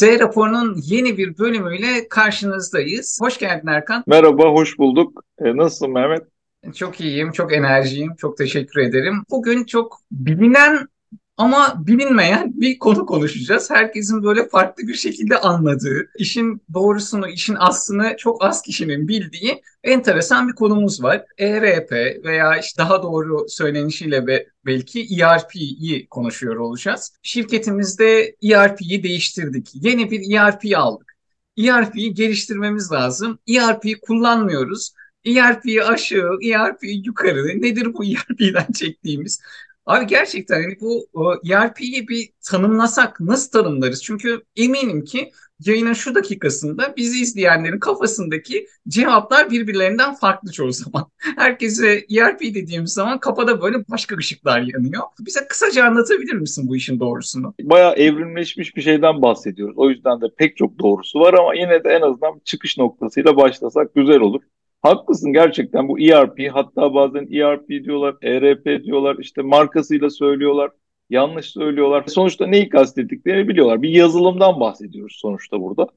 Z raporunun yeni bir bölümüyle karşınızdayız. Hoş geldin Erkan. Merhaba, hoş bulduk. E, nasılsın Mehmet? Çok iyiyim, çok enerjiyim, çok teşekkür ederim. Bugün çok bilinen ama bilinmeyen bir konu konuşacağız. Herkesin böyle farklı bir şekilde anladığı, işin doğrusunu, işin aslını çok az kişinin bildiği enteresan bir konumuz var. ERP veya işte daha doğru söylenişiyle be, belki ERP'yi konuşuyor olacağız. Şirketimizde ERP'yi değiştirdik. Yeni bir ERP aldık. ERP'yi geliştirmemiz lazım. ERP'yi kullanmıyoruz. ERP'yi aşağı, ERP'yi yukarı. Nedir bu ERP'den çektiğimiz? Abi gerçekten hani bu ERP'yi bir tanımlasak nasıl tanımlarız? Çünkü eminim ki yayının şu dakikasında bizi izleyenlerin kafasındaki cevaplar birbirlerinden farklı çoğu zaman. Herkese ERP dediğimiz zaman kafada böyle başka ışıklar yanıyor. Bize kısaca anlatabilir misin bu işin doğrusunu? Bayağı evrimleşmiş bir şeyden bahsediyoruz. O yüzden de pek çok doğrusu var ama yine de en azından çıkış noktasıyla başlasak güzel olur. Haklısın gerçekten bu ERP hatta bazen ERP diyorlar, ERP diyorlar işte markasıyla söylüyorlar, yanlış söylüyorlar. Sonuçta neyi kastettiklerini biliyorlar. Bir yazılımdan bahsediyoruz sonuçta burada.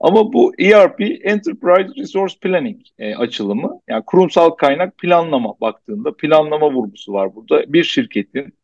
Ama bu ERP Enterprise Resource Planning e, açılımı yani kurumsal kaynak planlama baktığında planlama vurgusu var burada. Bir şirketin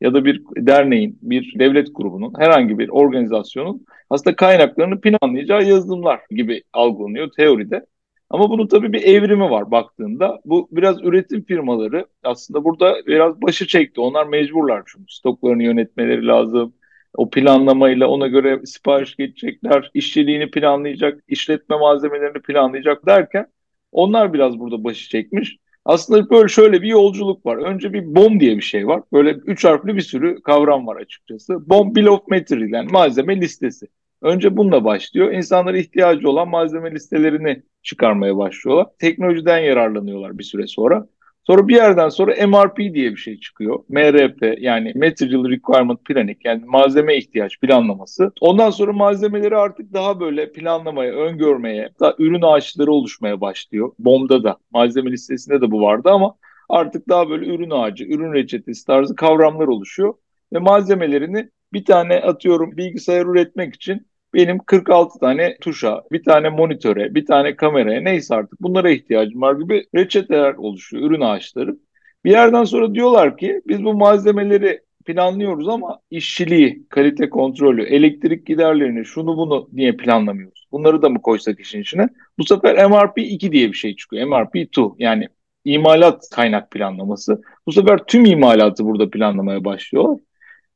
ya da bir derneğin, bir devlet grubunun, herhangi bir organizasyonun aslında kaynaklarını planlayacağı yazılımlar gibi algılanıyor teoride. Ama bunun tabii bir evrimi var baktığında. Bu biraz üretim firmaları aslında burada biraz başı çekti. Onlar mecburlar çünkü stoklarını yönetmeleri lazım. O planlamayla ona göre sipariş geçecekler, işçiliğini planlayacak, işletme malzemelerini planlayacak derken onlar biraz burada başı çekmiş. Aslında böyle şöyle bir yolculuk var. Önce bir BOM diye bir şey var. Böyle üç harfli bir sürü kavram var açıkçası. BOM Bill of Material yani malzeme listesi. Önce bununla başlıyor. İnsanlara ihtiyacı olan malzeme listelerini çıkarmaya başlıyorlar. Teknolojiden yararlanıyorlar bir süre sonra. Sonra bir yerden sonra MRP diye bir şey çıkıyor. MRP yani Material Requirement Planning yani malzeme ihtiyaç planlaması. Ondan sonra malzemeleri artık daha böyle planlamaya, öngörmeye, daha ürün ağaçları oluşmaya başlıyor. BOM'da da malzeme listesinde de bu vardı ama artık daha böyle ürün ağacı, ürün reçetesi tarzı kavramlar oluşuyor. Ve malzemelerini bir tane atıyorum bilgisayar üretmek için benim 46 tane tuşa, bir tane monitöre, bir tane kameraya neyse artık bunlara ihtiyacım var gibi reçeteler oluşuyor, ürün ağaçları. Bir yerden sonra diyorlar ki biz bu malzemeleri planlıyoruz ama işçiliği, kalite kontrolü, elektrik giderlerini, şunu bunu niye planlamıyoruz? Bunları da mı koysak işin içine? Bu sefer MRP 2 diye bir şey çıkıyor. MRP 2 yani imalat kaynak planlaması. Bu sefer tüm imalatı burada planlamaya başlıyorlar.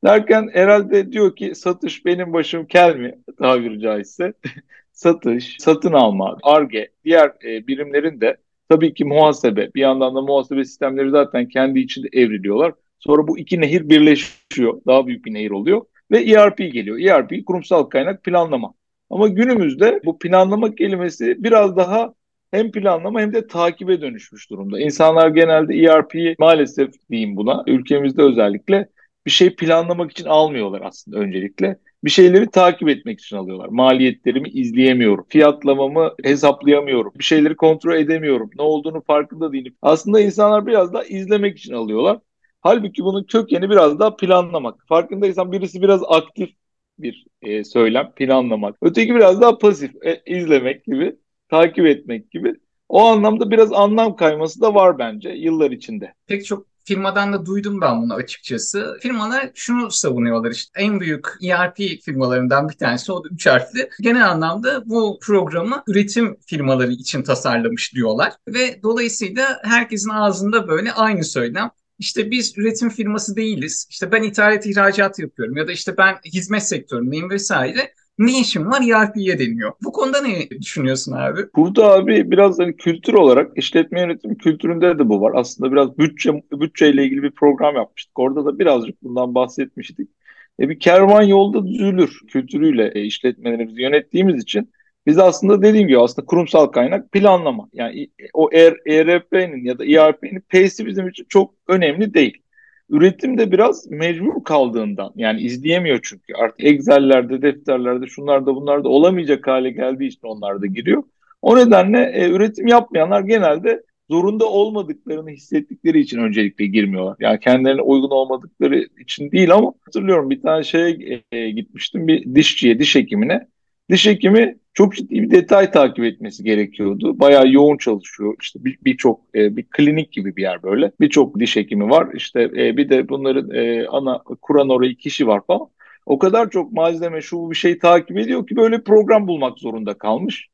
Derken herhalde diyor ki satış benim başım kel mi tabiri caizse. satış, satın alma, ARGE, diğer e, birimlerin de tabii ki muhasebe. Bir yandan da muhasebe sistemleri zaten kendi içinde evriliyorlar. Sonra bu iki nehir birleşiyor. Daha büyük bir nehir oluyor. Ve ERP geliyor. ERP kurumsal kaynak planlama. Ama günümüzde bu planlama kelimesi biraz daha hem planlama hem de takibe dönüşmüş durumda. İnsanlar genelde ERP'yi maalesef diyeyim buna ülkemizde özellikle bir şey planlamak için almıyorlar aslında öncelikle. Bir şeyleri takip etmek için alıyorlar. Maliyetlerimi izleyemiyorum. Fiyatlamamı hesaplayamıyorum. Bir şeyleri kontrol edemiyorum. Ne olduğunu farkında değilim. Aslında insanlar biraz daha izlemek için alıyorlar. Halbuki bunun kökeni biraz daha planlamak. Farkındaysan birisi biraz aktif bir e, söylem, planlamak. Öteki biraz daha pasif, e, izlemek gibi, takip etmek gibi. O anlamda biraz anlam kayması da var bence yıllar içinde. Pek çok firmadan da duydum ben bunu açıkçası. Firmalar şunu savunuyorlar işte en büyük ERP firmalarından bir tanesi o da üç harfli. Genel anlamda bu programı üretim firmaları için tasarlamış diyorlar. Ve dolayısıyla herkesin ağzında böyle aynı söylem. İşte biz üretim firması değiliz. İşte ben ithalat ihracat yapıyorum ya da işte ben hizmet sektöründeyim vesaire ne işim var ERP'ye deniyor. Bu konuda ne düşünüyorsun abi? Burada abi biraz hani kültür olarak işletme yönetimi kültüründe de bu var. Aslında biraz bütçe bütçeyle ilgili bir program yapmıştık. Orada da birazcık bundan bahsetmiştik. E bir kervan yolda düzülür kültürüyle e, işletmelerimizi yönettiğimiz için biz aslında dediğim gibi aslında kurumsal kaynak planlama. Yani o ERP'nin ya da ERP'nin P'si bizim için çok önemli değil. Üretim de biraz mecbur kaldığından yani izleyemiyor çünkü artık Excel'lerde, defterlerde, şunlarda bunlarda olamayacak hale geldiği için onlar da giriyor. O nedenle e, üretim yapmayanlar genelde zorunda olmadıklarını hissettikleri için öncelikle girmiyorlar. Yani kendilerine uygun olmadıkları için değil ama hatırlıyorum bir tane şeye e, gitmiştim bir dişçiye, diş hekimine. Diş hekimi çok ciddi bir detay takip etmesi gerekiyordu. Bayağı yoğun çalışıyor. İşte birçok bir, bir, e, bir klinik gibi bir yer böyle. Birçok diş hekimi var. İşte e, bir de bunların e, ana kuran orayı kişi var falan. O kadar çok malzeme şu bir şey takip ediyor ki böyle program bulmak zorunda kalmış.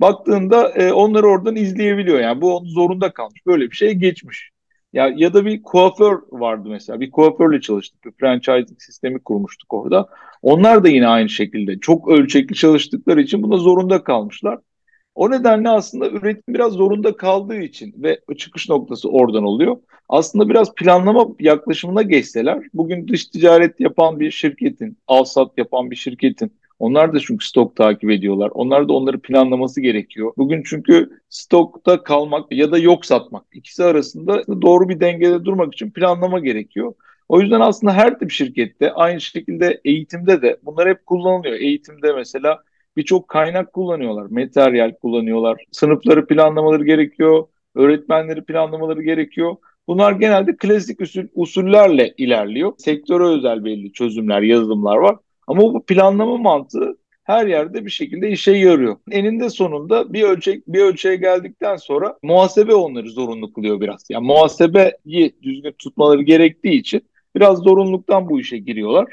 Baktığında e, onları oradan izleyebiliyor. Yani bu onun zorunda kalmış. Böyle bir şey geçmiş. Ya, ya da bir kuaför vardı mesela. Bir kuaförle çalıştık. Bir franchising sistemi kurmuştuk orada. Onlar da yine aynı şekilde çok ölçekli çalıştıkları için buna zorunda kalmışlar. O nedenle aslında üretim biraz zorunda kaldığı için ve çıkış noktası oradan oluyor. Aslında biraz planlama yaklaşımına geçseler, bugün dış ticaret yapan bir şirketin, alsat yapan bir şirketin onlar da çünkü stok takip ediyorlar. Onlar da onları planlaması gerekiyor. Bugün çünkü stokta kalmak ya da yok satmak ikisi arasında doğru bir dengede durmak için planlama gerekiyor. O yüzden aslında her tip şirkette aynı şekilde eğitimde de bunlar hep kullanılıyor. Eğitimde mesela birçok kaynak kullanıyorlar. Materyal kullanıyorlar. Sınıfları planlamaları gerekiyor. Öğretmenleri planlamaları gerekiyor. Bunlar genelde klasik usul, usullerle ilerliyor. Sektöre özel belli çözümler, yazılımlar var. Ama bu planlama mantığı her yerde bir şekilde işe yarıyor. Eninde sonunda bir ölçek bir ölçeğe geldikten sonra muhasebe onları zorunlu kılıyor biraz. Yani muhasebeyi düzgün tutmaları gerektiği için biraz zorunluluktan bu işe giriyorlar.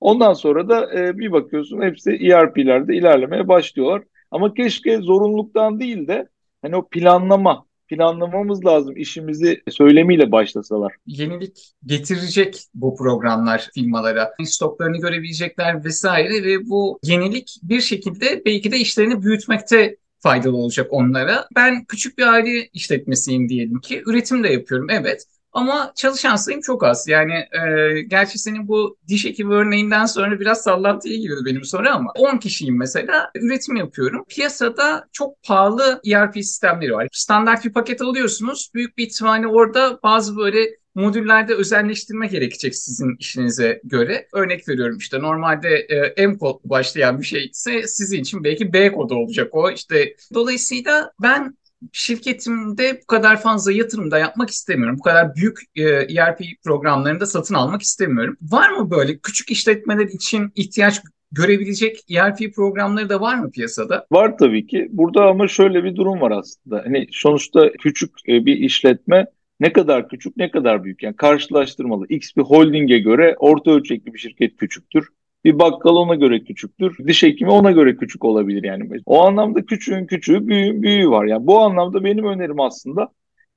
Ondan sonra da e, bir bakıyorsun hepsi ERP'lerde ilerlemeye başlıyorlar. Ama keşke zorunluluktan değil de hani o planlama planlamamız lazım işimizi söylemiyle başlasalar. Yenilik getirecek bu programlar firmalara. Stoklarını görebilecekler vesaire ve bu yenilik bir şekilde belki de işlerini büyütmekte faydalı olacak onlara. Ben küçük bir aile işletmesiyim diyelim ki. Üretim de yapıyorum evet. Ama çalışan sayım çok az. Yani e, gerçi senin bu diş ekibi örneğinden sonra biraz sallantıya girdi benim soru ama 10 kişiyim mesela. Üretim yapıyorum. Piyasada çok pahalı ERP sistemleri var. Standart bir paket alıyorsunuz. Büyük bir ihtimalle orada bazı böyle modüllerde özelleştirme gerekecek sizin işinize göre. Örnek veriyorum işte normalde e, M kod başlayan bir şey ise sizin için belki B kodu olacak o. İşte dolayısıyla ben şirketimde bu kadar fazla yatırım da yapmak istemiyorum. Bu kadar büyük e, ERP programlarını da satın almak istemiyorum. Var mı böyle küçük işletmeler için ihtiyaç görebilecek ERP programları da var mı piyasada? Var tabii ki. Burada ama şöyle bir durum var aslında. Hani sonuçta küçük e, bir işletme ne kadar küçük ne kadar büyük yani karşılaştırmalı. X bir holdinge göre orta ölçekli bir şirket küçüktür. Bir bakkal ona göre küçüktür. Diş hekimi ona göre küçük olabilir yani. O anlamda küçüğün küçüğü, büyüğün büyüğü var. Yani bu anlamda benim önerim aslında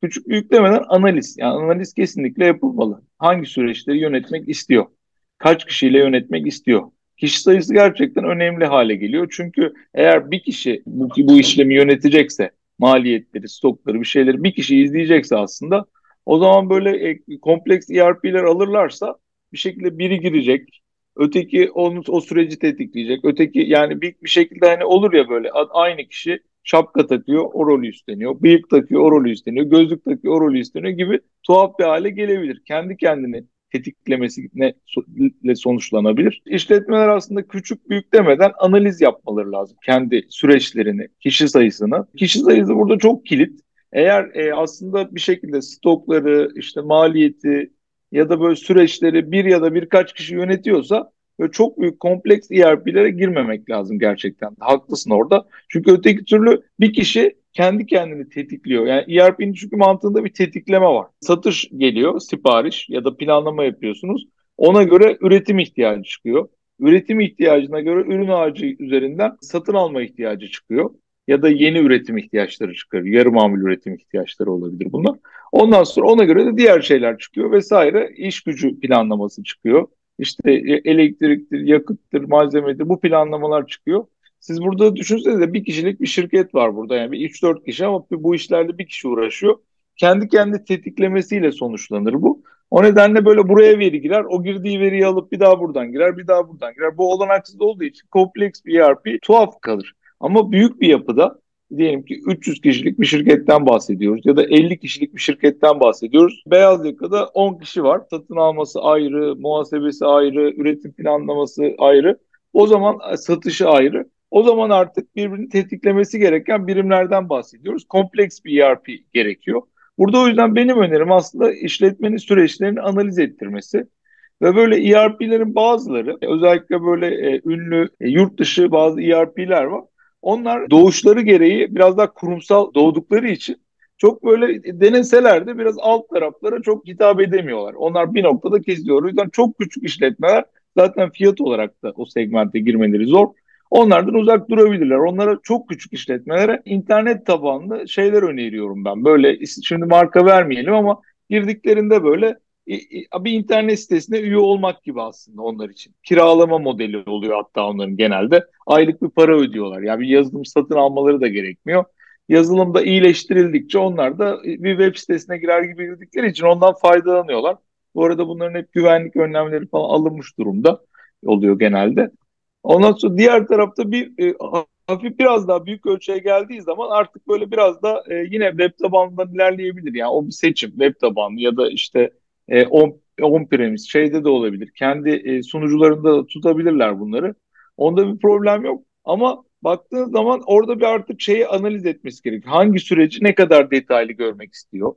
küçük büyük demeden analiz. Yani analiz kesinlikle yapılmalı. Hangi süreçleri yönetmek istiyor? Kaç kişiyle yönetmek istiyor? Kişi sayısı gerçekten önemli hale geliyor. Çünkü eğer bir kişi bu, bu işlemi yönetecekse, maliyetleri, stokları, bir şeyleri bir kişi izleyecekse aslında o zaman böyle e, kompleks ERP'ler alırlarsa bir şekilde biri girecek, Öteki onu o süreci tetikleyecek. Öteki yani bir, bir şekilde hani olur ya böyle aynı kişi şapka takıyor, o rolü üstleniyor. Bıyık takıyor, o rolü üstleniyor. Gözlük takıyor, o rolü üstleniyor gibi tuhaf bir hale gelebilir. Kendi kendini tetiklemesiyle sonuçlanabilir. İşletmeler aslında küçük büyük demeden analiz yapmaları lazım. Kendi süreçlerini, kişi sayısını. Kişi sayısı burada çok kilit. Eğer e, aslında bir şekilde stokları, işte maliyeti, ya da böyle süreçleri bir ya da birkaç kişi yönetiyorsa böyle çok büyük kompleks ERP'lere girmemek lazım gerçekten. Haklısın orada. Çünkü öteki türlü bir kişi kendi kendini tetikliyor. Yani ERP'nin çünkü mantığında bir tetikleme var. Satış geliyor, sipariş ya da planlama yapıyorsunuz. Ona göre üretim ihtiyacı çıkıyor. Üretim ihtiyacına göre ürün ağacı üzerinden satın alma ihtiyacı çıkıyor. Ya da yeni üretim ihtiyaçları çıkıyor. Yarı mamul üretim ihtiyaçları olabilir bunlar. Ondan sonra ona göre de diğer şeyler çıkıyor vesaire. İş gücü planlaması çıkıyor. İşte e, elektriktir, yakıttır, malzemedir bu planlamalar çıkıyor. Siz burada düşünsenize bir kişilik bir şirket var burada. Yani bir 3-4 kişi ama bu işlerle bir kişi uğraşıyor. Kendi kendi tetiklemesiyle sonuçlanır bu. O nedenle böyle buraya veri girer. O girdiği veriyi alıp bir daha buradan girer, bir daha buradan girer. Bu olanaksız olduğu için kompleks bir ERP tuhaf kalır. Ama büyük bir yapıda diyelim ki 300 kişilik bir şirketten bahsediyoruz ya da 50 kişilik bir şirketten bahsediyoruz. Beyaz yakada 10 kişi var. Satın alması ayrı, muhasebesi ayrı, üretim planlaması ayrı. O zaman e, satışı ayrı. O zaman artık birbirini tetiklemesi gereken birimlerden bahsediyoruz. Kompleks bir ERP gerekiyor. Burada o yüzden benim önerim aslında işletmenin süreçlerini analiz ettirmesi. Ve böyle ERP'lerin bazıları özellikle böyle e, ünlü e, yurt dışı bazı ERP'ler var. Onlar doğuşları gereği biraz daha kurumsal doğdukları için çok böyle deneseler de biraz alt taraflara çok hitap edemiyorlar. Onlar bir noktada kesiyor. O yüzden çok küçük işletmeler zaten fiyat olarak da o segmente girmeleri zor. Onlardan uzak durabilirler. Onlara çok küçük işletmelere internet tabanlı şeyler öneriyorum ben. Böyle şimdi marka vermeyelim ama girdiklerinde böyle bir internet sitesine üye olmak gibi aslında onlar için. Kiralama modeli oluyor hatta onların genelde. Aylık bir para ödüyorlar. Yani bir yazılım satın almaları da gerekmiyor. Yazılım da iyileştirildikçe onlar da bir web sitesine girer gibi girdikleri için ondan faydalanıyorlar. Bu arada bunların hep güvenlik önlemleri falan alınmış durumda oluyor genelde. Ondan sonra diğer tarafta bir e, hafif biraz daha büyük ölçüye geldiği zaman artık böyle biraz da e, yine web tabanından ilerleyebilir. Yani o bir seçim web tabanlı ya da işte e, on, on premise şeyde de olabilir. Kendi e, sunucularında da tutabilirler bunları. Onda bir problem yok. Ama baktığınız zaman orada bir artık şeyi analiz etmesi gerekiyor. Hangi süreci ne kadar detaylı görmek istiyor?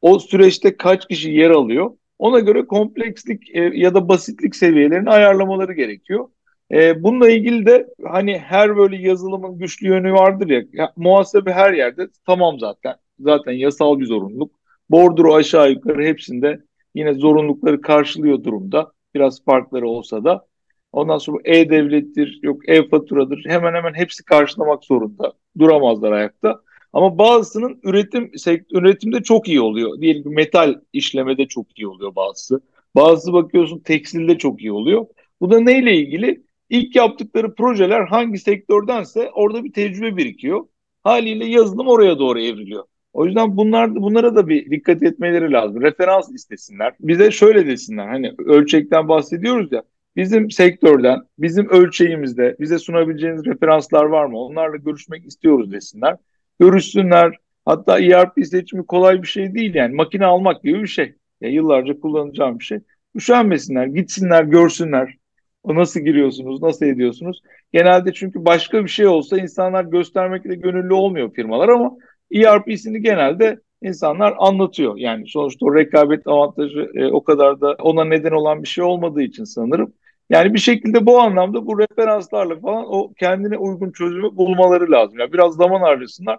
O süreçte kaç kişi yer alıyor? Ona göre komplekslik e, ya da basitlik seviyelerini ayarlamaları gerekiyor. E, bununla ilgili de hani her böyle yazılımın güçlü yönü vardır ya, ya muhasebe her yerde tamam zaten. Zaten yasal bir zorunluluk. Bordro aşağı yukarı hepsinde yine zorunlulukları karşılıyor durumda. Biraz farkları olsa da. Ondan sonra e-devlettir, yok e-faturadır. Hemen hemen hepsi karşılamak zorunda. Duramazlar ayakta. Ama bazısının üretim üretimde çok iyi oluyor. Diyelim ki metal işlemede çok iyi oluyor bazısı. Bazısı bakıyorsun tekstilde çok iyi oluyor. Bu da neyle ilgili? İlk yaptıkları projeler hangi sektördense orada bir tecrübe birikiyor. Haliyle yazılım oraya doğru evriliyor. O yüzden bunlar bunlara da bir dikkat etmeleri lazım. Referans istesinler. Bize şöyle desinler. Hani ölçekten bahsediyoruz ya. Bizim sektörden, bizim ölçeğimizde bize sunabileceğiniz referanslar var mı? Onlarla görüşmek istiyoruz desinler. Görüşsünler. Hatta ERP seçimi kolay bir şey değil yani. Makine almak gibi bir şey. Ya yıllarca kullanacağım bir şey. Üşenmesinler, gitsinler, görsünler. O nasıl giriyorsunuz, nasıl ediyorsunuz? Genelde çünkü başka bir şey olsa insanlar göstermekle gönüllü olmuyor firmalar ama ERP'sini genelde insanlar anlatıyor. Yani sonuçta o rekabet avantajı e, o kadar da ona neden olan bir şey olmadığı için sanırım. Yani bir şekilde bu anlamda bu referanslarla falan o kendine uygun çözümü bulmaları lazım. Yani biraz zaman harcasınlar.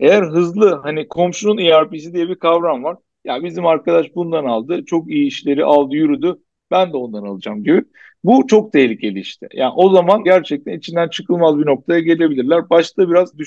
Eğer hızlı hani komşunun ERP'si diye bir kavram var. Ya bizim arkadaş bundan aldı. Çok iyi işleri aldı, yürüdü. Ben de ondan alacağım gibi. Bu çok tehlikeli işte. Yani o zaman gerçekten içinden çıkılmaz bir noktaya gelebilirler. Başta biraz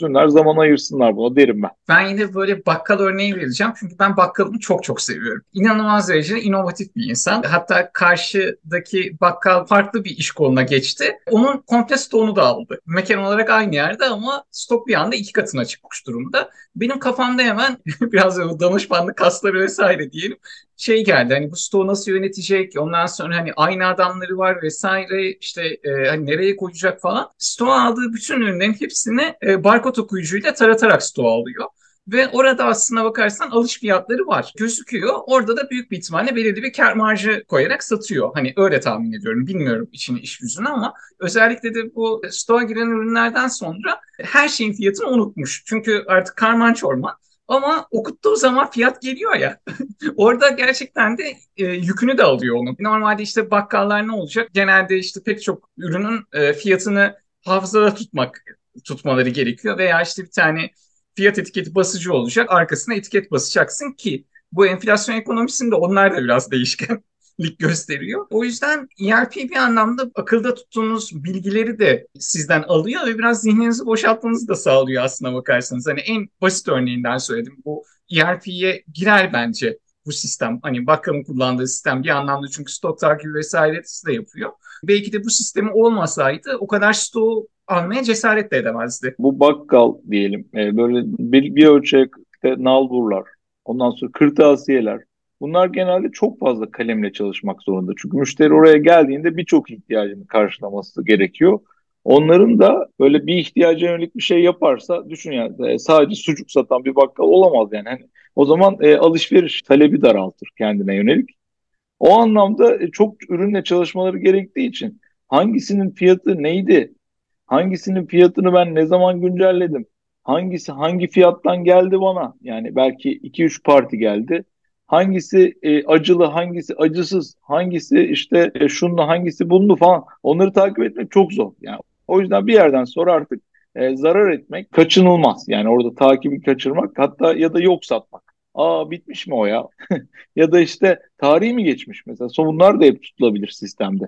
düşünsünler, zaman ayırsınlar buna derim ben. Ben yine böyle bakkal örneği vereceğim. Çünkü ben bakkalımı çok çok seviyorum. İnanılmaz derecede inovatif bir insan. Hatta karşıdaki bakkal farklı bir iş koluna geçti. Onun komple stoğunu da aldı. Mekan olarak aynı yerde ama stok bir anda iki katına çıkmış durumda. Benim kafamda hemen biraz danışmanlık kasları vesaire diyelim şey geldi hani bu stoğu nasıl yönetecek ondan sonra hani aynı adamları var vesaire işte e, hani nereye koyacak falan. Stoğu aldığı bütün ürünlerin hepsini e, barkod okuyucuyla taratarak stoğu alıyor. Ve orada aslına bakarsan alış fiyatları var. Gözüküyor. Orada da büyük bir ihtimalle belirli bir kar marjı koyarak satıyor. Hani öyle tahmin ediyorum. Bilmiyorum için iş yüzünü ama özellikle de bu stoğa giren ürünlerden sonra her şeyin fiyatını unutmuş. Çünkü artık karman çorman. Ama okuttuğu zaman fiyat geliyor ya. Orada gerçekten de e, yükünü de alıyor onun. Normalde işte bakkallar ne olacak? Genelde işte pek çok ürünün e, fiyatını hafızada tutmak tutmaları gerekiyor veya işte bir tane fiyat etiketi basıcı olacak. Arkasına etiket basacaksın ki bu enflasyon ekonomisinde onlar da biraz değişken lik gösteriyor. O yüzden ERP bir anlamda akılda tuttuğunuz bilgileri de sizden alıyor ve biraz zihninizi boşaltmanızı da sağlıyor aslına bakarsanız. Hani en basit örneğinden söyledim. Bu ERP'ye girer bence bu sistem. Hani bakkalın kullandığı sistem bir anlamda çünkü stok takibi vesairesi de yapıyor. Belki de bu sistemi olmasaydı o kadar stoğu almaya cesaret de edemezdi. Bu bakkal diyelim e, böyle bir, bir ölçekte nalburlar, ondan sonra kırtasiyeler, Bunlar genelde çok fazla kalemle çalışmak zorunda. Çünkü müşteri oraya geldiğinde birçok ihtiyacını karşılaması gerekiyor. Onların da böyle bir ihtiyaca yönelik bir şey yaparsa düşün yani e, sadece sucuk satan bir bakkal olamaz yani. Hani o zaman e, alışveriş talebi daraltır kendine yönelik. O anlamda e, çok ürünle çalışmaları gerektiği için hangisinin fiyatı neydi? Hangisinin fiyatını ben ne zaman güncelledim? Hangisi hangi fiyattan geldi bana? Yani belki 2-3 parti geldi. Hangisi e, acılı, hangisi acısız, hangisi işte e, şunlu, hangisi bunlu falan. Onları takip etmek çok zor. Yani o yüzden bir yerden sonra artık e, zarar etmek kaçınılmaz. Yani orada takibi kaçırmak hatta ya da yok satmak. Aa bitmiş mi o ya? ya da işte tarihi mi geçmiş mesela? Son bunlar da hep tutulabilir sistemde.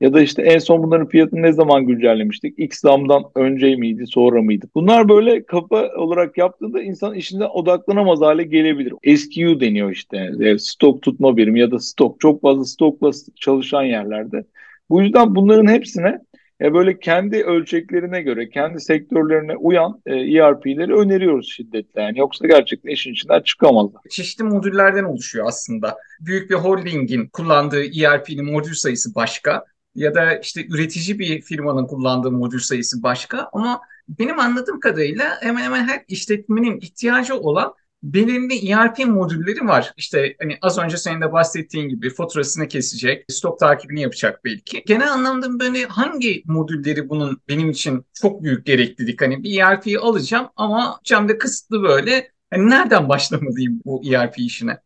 Ya da işte en son bunların fiyatını ne zaman güncellemiştik? X zamdan önce miydi, sonra mıydı? Bunlar böyle kafa olarak yaptığında insan işinden odaklanamaz hale gelebilir. SKU deniyor işte. E, stok tutma birimi ya da stok. Çok fazla stokla çalışan yerlerde. Bu yüzden bunların hepsine e böyle kendi ölçeklerine göre, kendi sektörlerine uyan e, ERP'leri öneriyoruz şiddetle. Yani yoksa gerçekten işin içinden çıkamazlar. Çeşitli modüllerden oluşuyor aslında. Büyük bir holdingin kullandığı ERP'nin modül sayısı başka ya da işte üretici bir firmanın kullandığı modül sayısı başka ama benim anladığım kadarıyla hemen hemen her işletmenin ihtiyacı olan belirli ERP modülleri var. İşte hani az önce senin de bahsettiğin gibi faturasını kesecek, stok takibini yapacak belki. Genel anlamda böyle hangi modülleri bunun benim için çok büyük gereklilik? Hani bir ERP'yi alacağım ama camda kısıtlı böyle. Hani nereden başlamalıyım bu ERP işine?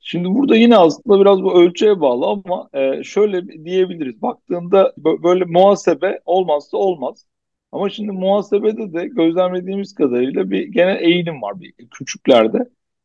Şimdi burada yine aslında biraz bu ölçüye bağlı ama e, şöyle diyebiliriz. Baktığında böyle muhasebe olmazsa olmaz. Ama şimdi muhasebede de gözlemlediğimiz kadarıyla bir genel eğilim var bir küçüklerde.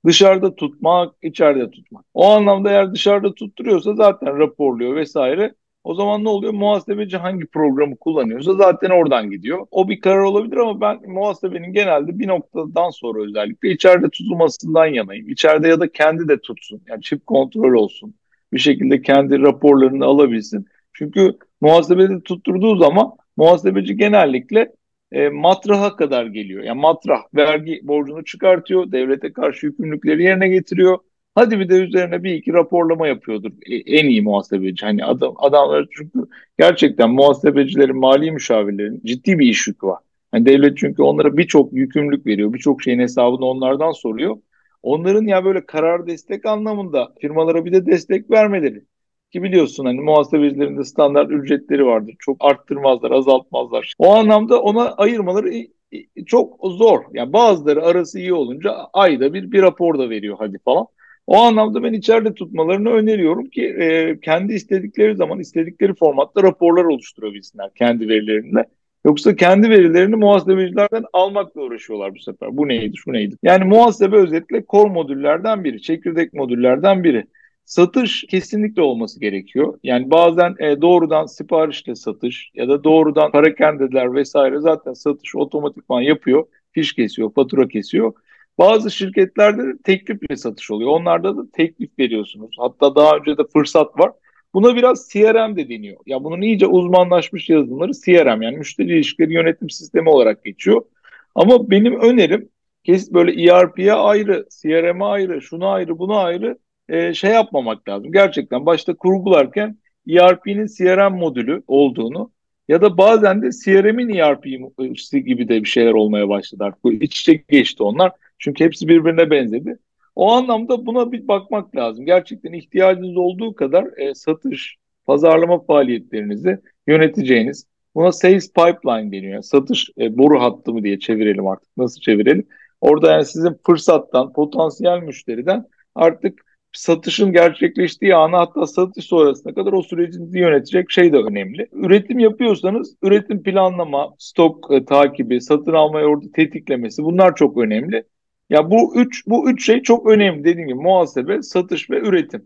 Dışarıda tutmak, içeride tutmak. O anlamda eğer dışarıda tutturuyorsa zaten raporluyor vesaire. O zaman ne oluyor? Muhasebeci hangi programı kullanıyorsa zaten oradan gidiyor. O bir karar olabilir ama ben muhasebenin genelde bir noktadan sonra özellikle içeride tutulmasından yanayım. İçeride ya da kendi de tutsun. Yani çift kontrol olsun. Bir şekilde kendi raporlarını alabilsin. Çünkü muhasebede tutturduğu zaman muhasebeci genellikle e, matraha kadar geliyor. Yani matrah vergi borcunu çıkartıyor, devlete karşı yükümlülükleri yerine getiriyor. Hadi bir de üzerine bir iki raporlama yapıyordur e, en iyi muhasebeci. Hani adam, adamlar çünkü gerçekten muhasebecilerin, mali müşavirlerin ciddi bir iş yükü var. Yani devlet çünkü onlara birçok yükümlülük veriyor. Birçok şeyin hesabını onlardan soruyor. Onların ya böyle karar destek anlamında firmalara bir de destek vermeleri. Ki biliyorsun hani muhasebecilerin de standart ücretleri vardır. Çok arttırmazlar, azaltmazlar. O anlamda ona ayırmaları çok zor. Yani bazıları arası iyi olunca ayda bir bir rapor da veriyor hadi falan. O anlamda ben içeride tutmalarını öneriyorum ki e, kendi istedikleri zaman istedikleri formatta raporlar oluşturabilsinler kendi verilerinde. Yoksa kendi verilerini muhasebecilerden almakla uğraşıyorlar bu sefer. Bu neydi, şu neydi? Yani muhasebe özetle core modüllerden biri, çekirdek modüllerden biri. Satış kesinlikle olması gerekiyor. Yani bazen e, doğrudan siparişle satış ya da doğrudan parakendeler vesaire zaten satış otomatikman yapıyor. Fiş kesiyor, fatura kesiyor. Bazı şirketlerde de teklifle satış oluyor. Onlarda da teklif veriyorsunuz. Hatta daha önce de fırsat var. Buna biraz CRM de deniyor. Ya bunun iyice uzmanlaşmış yazılımları CRM yani müşteri ilişkileri yönetim sistemi olarak geçiyor. Ama benim önerim kes böyle ERP'ye ayrı, CRM'e ayrı, şuna ayrı, buna ayrı e, şey yapmamak lazım. Gerçekten başta kurgularken ERP'nin CRM modülü olduğunu ya da bazen de CRM'in ERP'si gibi de bir şeyler olmaya başladı artık. Bu iç içe geçti onlar. Çünkü hepsi birbirine benzedi. O anlamda buna bir bakmak lazım. Gerçekten ihtiyacınız olduğu kadar e, satış, pazarlama faaliyetlerinizi yöneteceğiniz. Buna sales pipeline deniyor. Yani satış e, boru hattı mı diye çevirelim artık. Nasıl çevirelim? Orada yani sizin fırsattan, potansiyel müşteriden artık satışın gerçekleştiği ana hatta satış sonrasına kadar o sürecinizi yönetecek şey de önemli. Üretim yapıyorsanız üretim planlama, stok e, takibi, satın almayı orada tetiklemesi bunlar çok önemli. Ya bu üç bu üç şey çok önemli dediğim gibi muhasebe, satış ve üretim.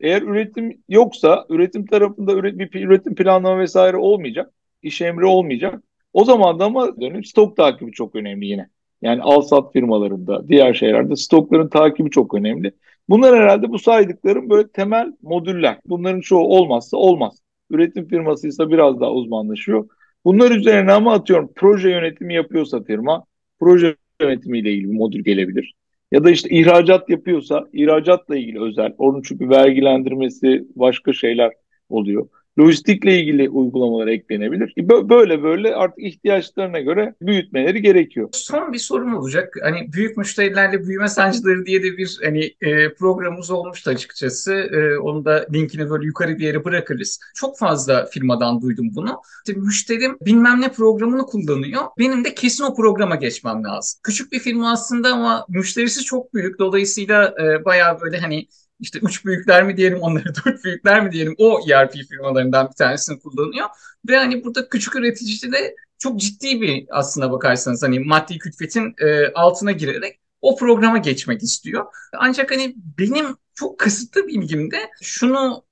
Eğer üretim yoksa üretim tarafında üret, bir üretim planlama vesaire olmayacak, iş emri olmayacak. O zaman da ama dönüp stok takibi çok önemli yine. Yani al sat firmalarında, diğer şeylerde stokların takibi çok önemli. Bunlar herhalde bu saydıklarım böyle temel modüller. Bunların çoğu olmazsa olmaz. Üretim firmasıysa biraz daha uzmanlaşıyor. Bunlar üzerine ama atıyorum proje yönetimi yapıyorsa firma, proje yönetimiyle ilgili bir modül gelebilir. Ya da işte ihracat yapıyorsa ihracatla ilgili özel. Onun çünkü vergilendirmesi başka şeyler oluyor. Lojistikle ilgili uygulamalar eklenebilir. Böyle böyle artık ihtiyaçlarına göre büyütmeleri gerekiyor. Son bir sorum olacak. Hani büyük müşterilerle büyüme sancıları diye de bir hani e, programımız olmuştu açıkçası. E, onu da linkini böyle yukarı bir yere bırakırız. Çok fazla firmadan duydum bunu. İşte müşterim bilmem ne programını kullanıyor. Benim de kesin o programa geçmem lazım. Küçük bir firma aslında ama müşterisi çok büyük. Dolayısıyla e, bayağı böyle hani işte üç büyükler mi diyelim onları dört büyükler mi diyelim o ERP firmalarından bir tanesini kullanıyor. Ve hani burada küçük üretici de çok ciddi bir aslına bakarsanız hani maddi külfetin e, altına girerek o programa geçmek istiyor. Ancak hani benim çok kısıtlı bilgimde şunu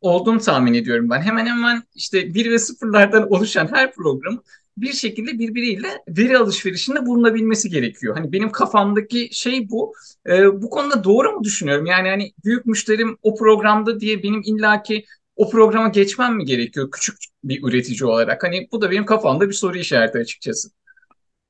olduğunu tahmin ediyorum ben. Hemen hemen işte bir ve sıfırlardan oluşan her program bir şekilde birbiriyle veri alışverişinde bulunabilmesi gerekiyor. Hani benim kafamdaki şey bu. E, bu konuda doğru mu düşünüyorum? Yani hani büyük müşterim o programda diye benim illaki o programa geçmem mi gerekiyor küçük bir üretici olarak? Hani bu da benim kafamda bir soru işareti açıkçası.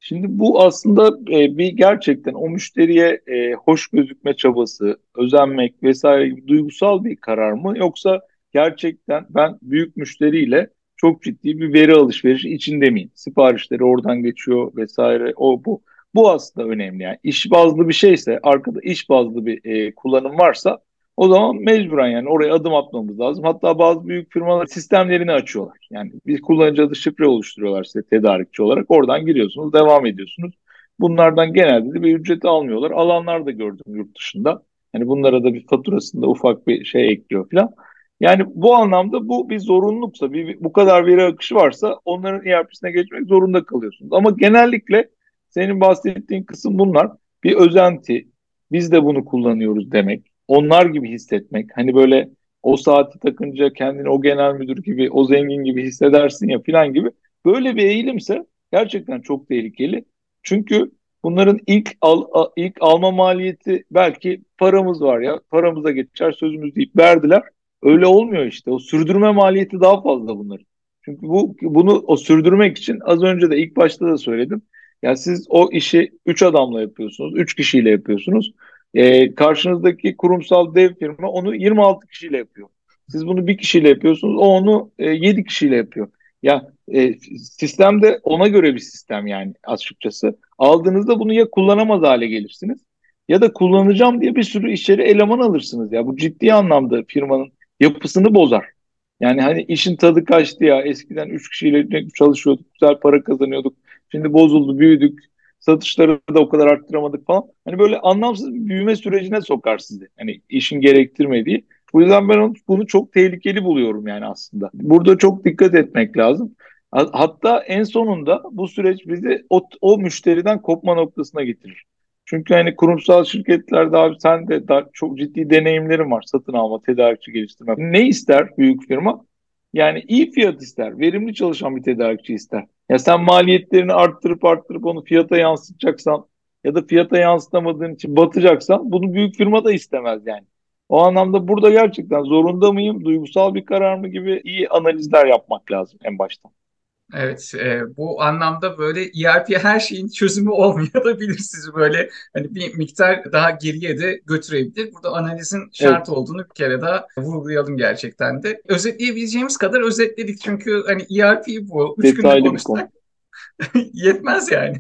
Şimdi bu aslında e, bir gerçekten o müşteriye e, hoş gözükme çabası, özenmek vesaire gibi duygusal bir karar mı? Yoksa gerçekten ben büyük müşteriyle çok ciddi bir veri alışverişi içinde miyim? Siparişleri oradan geçiyor vesaire o bu. Bu aslında önemli yani. İş bazlı bir şeyse, arkada iş bazlı bir e, kullanım varsa o zaman mecburen yani oraya adım atmamız lazım. Hatta bazı büyük firmalar sistemlerini açıyorlar. Yani bir kullanıcı adı şifre oluşturuyorlar size tedarikçi olarak. Oradan giriyorsunuz, devam ediyorsunuz. Bunlardan genelde de bir ücret almıyorlar. Alanlar da gördüm yurt dışında. Hani bunlara da bir faturasında ufak bir şey ekliyor falan. Yani bu anlamda bu bir zorunluluksa, bir, bu kadar veri akışı varsa onların ERP'sine geçmek zorunda kalıyorsunuz. Ama genellikle senin bahsettiğin kısım bunlar. Bir özenti, biz de bunu kullanıyoruz demek. Onlar gibi hissetmek. Hani böyle o saati takınca kendini o genel müdür gibi, o zengin gibi hissedersin ya filan gibi. Böyle bir eğilimse gerçekten çok tehlikeli. Çünkü bunların ilk al, ilk alma maliyeti belki paramız var ya, paramıza geçer sözümüz deyip verdiler. Öyle olmuyor işte. O sürdürme maliyeti daha fazla bunların. Çünkü bu bunu o sürdürmek için az önce de ilk başta da söyledim. Yani siz o işi 3 adamla yapıyorsunuz, 3 kişiyle yapıyorsunuz. Ee, karşınızdaki kurumsal dev firma onu 26 kişiyle yapıyor. Siz bunu bir kişiyle yapıyorsunuz, o onu e, 7 kişiyle yapıyor. Ya e, sistem ona göre bir sistem yani açıkçası. Aldığınızda bunu ya kullanamaz hale gelirsiniz ya da kullanacağım diye bir sürü işleri eleman alırsınız ya. Bu ciddi anlamda firmanın yapısını bozar. Yani hani işin tadı kaçtı ya. Eskiden üç kişiyle çalışıyorduk, güzel para kazanıyorduk. Şimdi bozuldu, büyüdük. Satışları da o kadar arttıramadık falan. Hani böyle anlamsız bir büyüme sürecine sokar sizi. Hani işin gerektirmediği. Bu yüzden ben bunu çok tehlikeli buluyorum yani aslında. Burada çok dikkat etmek lazım. Hatta en sonunda bu süreç bizi o, o müşteriden kopma noktasına getirir. Çünkü hani kurumsal şirketlerde abi sen de daha çok ciddi deneyimlerin var satın alma, tedarikçi geliştirme. Ne ister büyük firma? Yani iyi fiyat ister, verimli çalışan bir tedarikçi ister. Ya sen maliyetlerini arttırıp arttırıp onu fiyata yansıtacaksan ya da fiyata yansıtamadığın için batacaksan bunu büyük firma da istemez yani. O anlamda burada gerçekten zorunda mıyım, duygusal bir karar mı gibi iyi analizler yapmak lazım en baştan. Evet, e, bu anlamda böyle ERP her şeyin çözümü olmayabilir sizi böyle hani bir miktar daha geriye de götürebilir. Burada analizin şart evet. olduğunu bir kere daha vurgulayalım gerçekten de. Özetleyebileceğimiz kadar özetledik çünkü hani ERP bu. Üç günde konuşsak yetmez yani.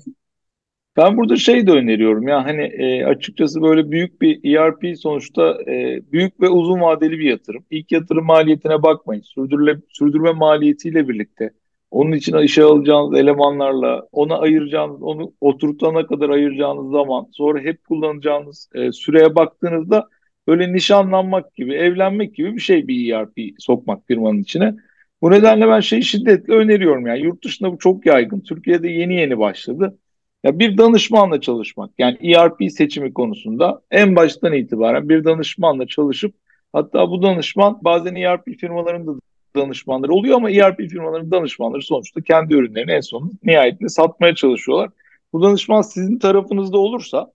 Ben burada şey de öneriyorum ya hani e, açıkçası böyle büyük bir ERP sonuçta e, büyük ve uzun vadeli bir yatırım. İlk yatırım maliyetine bakmayın. Sürdürüle, sürdürme maliyetiyle birlikte onun için işe alacağınız elemanlarla, ona ayıracağınız, onu oturtana kadar ayıracağınız zaman, sonra hep kullanacağınız e, süreye baktığınızda böyle nişanlanmak gibi, evlenmek gibi bir şey bir ERP sokmak firmanın içine. Bu nedenle ben şeyi şiddetle öneriyorum yani yurt dışında bu çok yaygın. Türkiye'de yeni yeni başladı. Ya bir danışmanla çalışmak yani ERP seçimi konusunda en baştan itibaren bir danışmanla çalışıp hatta bu danışman bazen ERP firmalarında danışmanları oluyor ama ERP firmalarının danışmanları sonuçta kendi ürünlerini en son nihayetinde satmaya çalışıyorlar. Bu danışman sizin tarafınızda olursa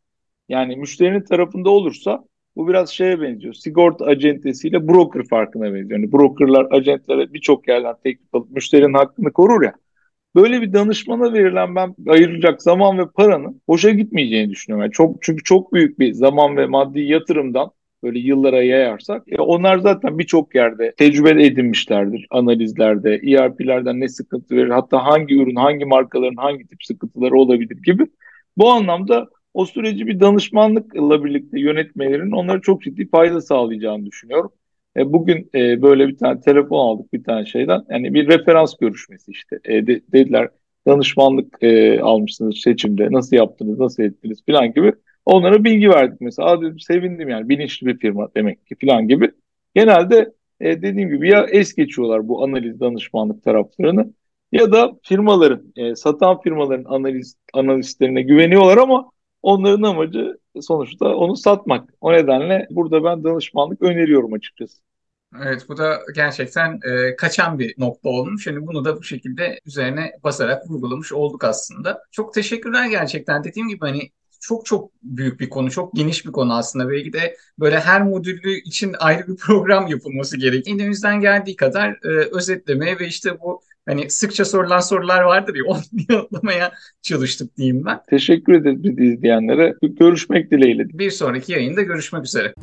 yani müşterinin tarafında olursa bu biraz şeye benziyor. Sigorta acentesiyle broker farkına benziyor. Yani brokerlar acentlere birçok yerden teklif alıp müşterinin hakkını korur ya. Böyle bir danışmana verilen ben ayıracak zaman ve paranın boşa gitmeyeceğini düşünüyorum. Yani çok çünkü çok büyük bir zaman ve maddi yatırımdan böyle yıllara yayarsak e, onlar zaten birçok yerde tecrübe edinmişlerdir analizlerde, ERP'lerden ne sıkıntı verir, hatta hangi ürün, hangi markaların hangi tip sıkıntıları olabilir gibi. Bu anlamda o süreci bir danışmanlıkla birlikte yönetmelerin onlara çok ciddi fayda sağlayacağını düşünüyorum. E, bugün e, böyle bir tane telefon aldık bir tane şeyden. Yani bir referans görüşmesi işte. E, de, dediler danışmanlık e, almışsınız seçimde. Nasıl yaptınız, nasıl ettiniz falan gibi. Onlara bilgi verdik mesela. Aa dedim sevindim yani bilinçli bir firma demek ki falan gibi. Genelde e, dediğim gibi ya es geçiyorlar bu analiz danışmanlık taraflarını ya da firmaların, e, satan firmaların analiz analistlerine güveniyorlar ama onların amacı sonuçta onu satmak. O nedenle burada ben danışmanlık öneriyorum açıkçası. Evet bu da gerçekten e, kaçan bir nokta olmuş. Yani bunu da bu şekilde üzerine basarak vurgulamış olduk aslında. Çok teşekkürler gerçekten. Dediğim gibi hani çok çok büyük bir konu, çok geniş bir konu aslında. Belki de böyle her modüllü için ayrı bir program yapılması gerekiyor. Elimizden geldiği kadar e, özetlemeye ve işte bu hani sıkça sorulan sorular vardır ya onu yanıtlamaya çalıştık diyeyim ben. Teşekkür ederiz izleyenlere. Görüşmek dileğiyle. Bir sonraki yayında görüşmek üzere.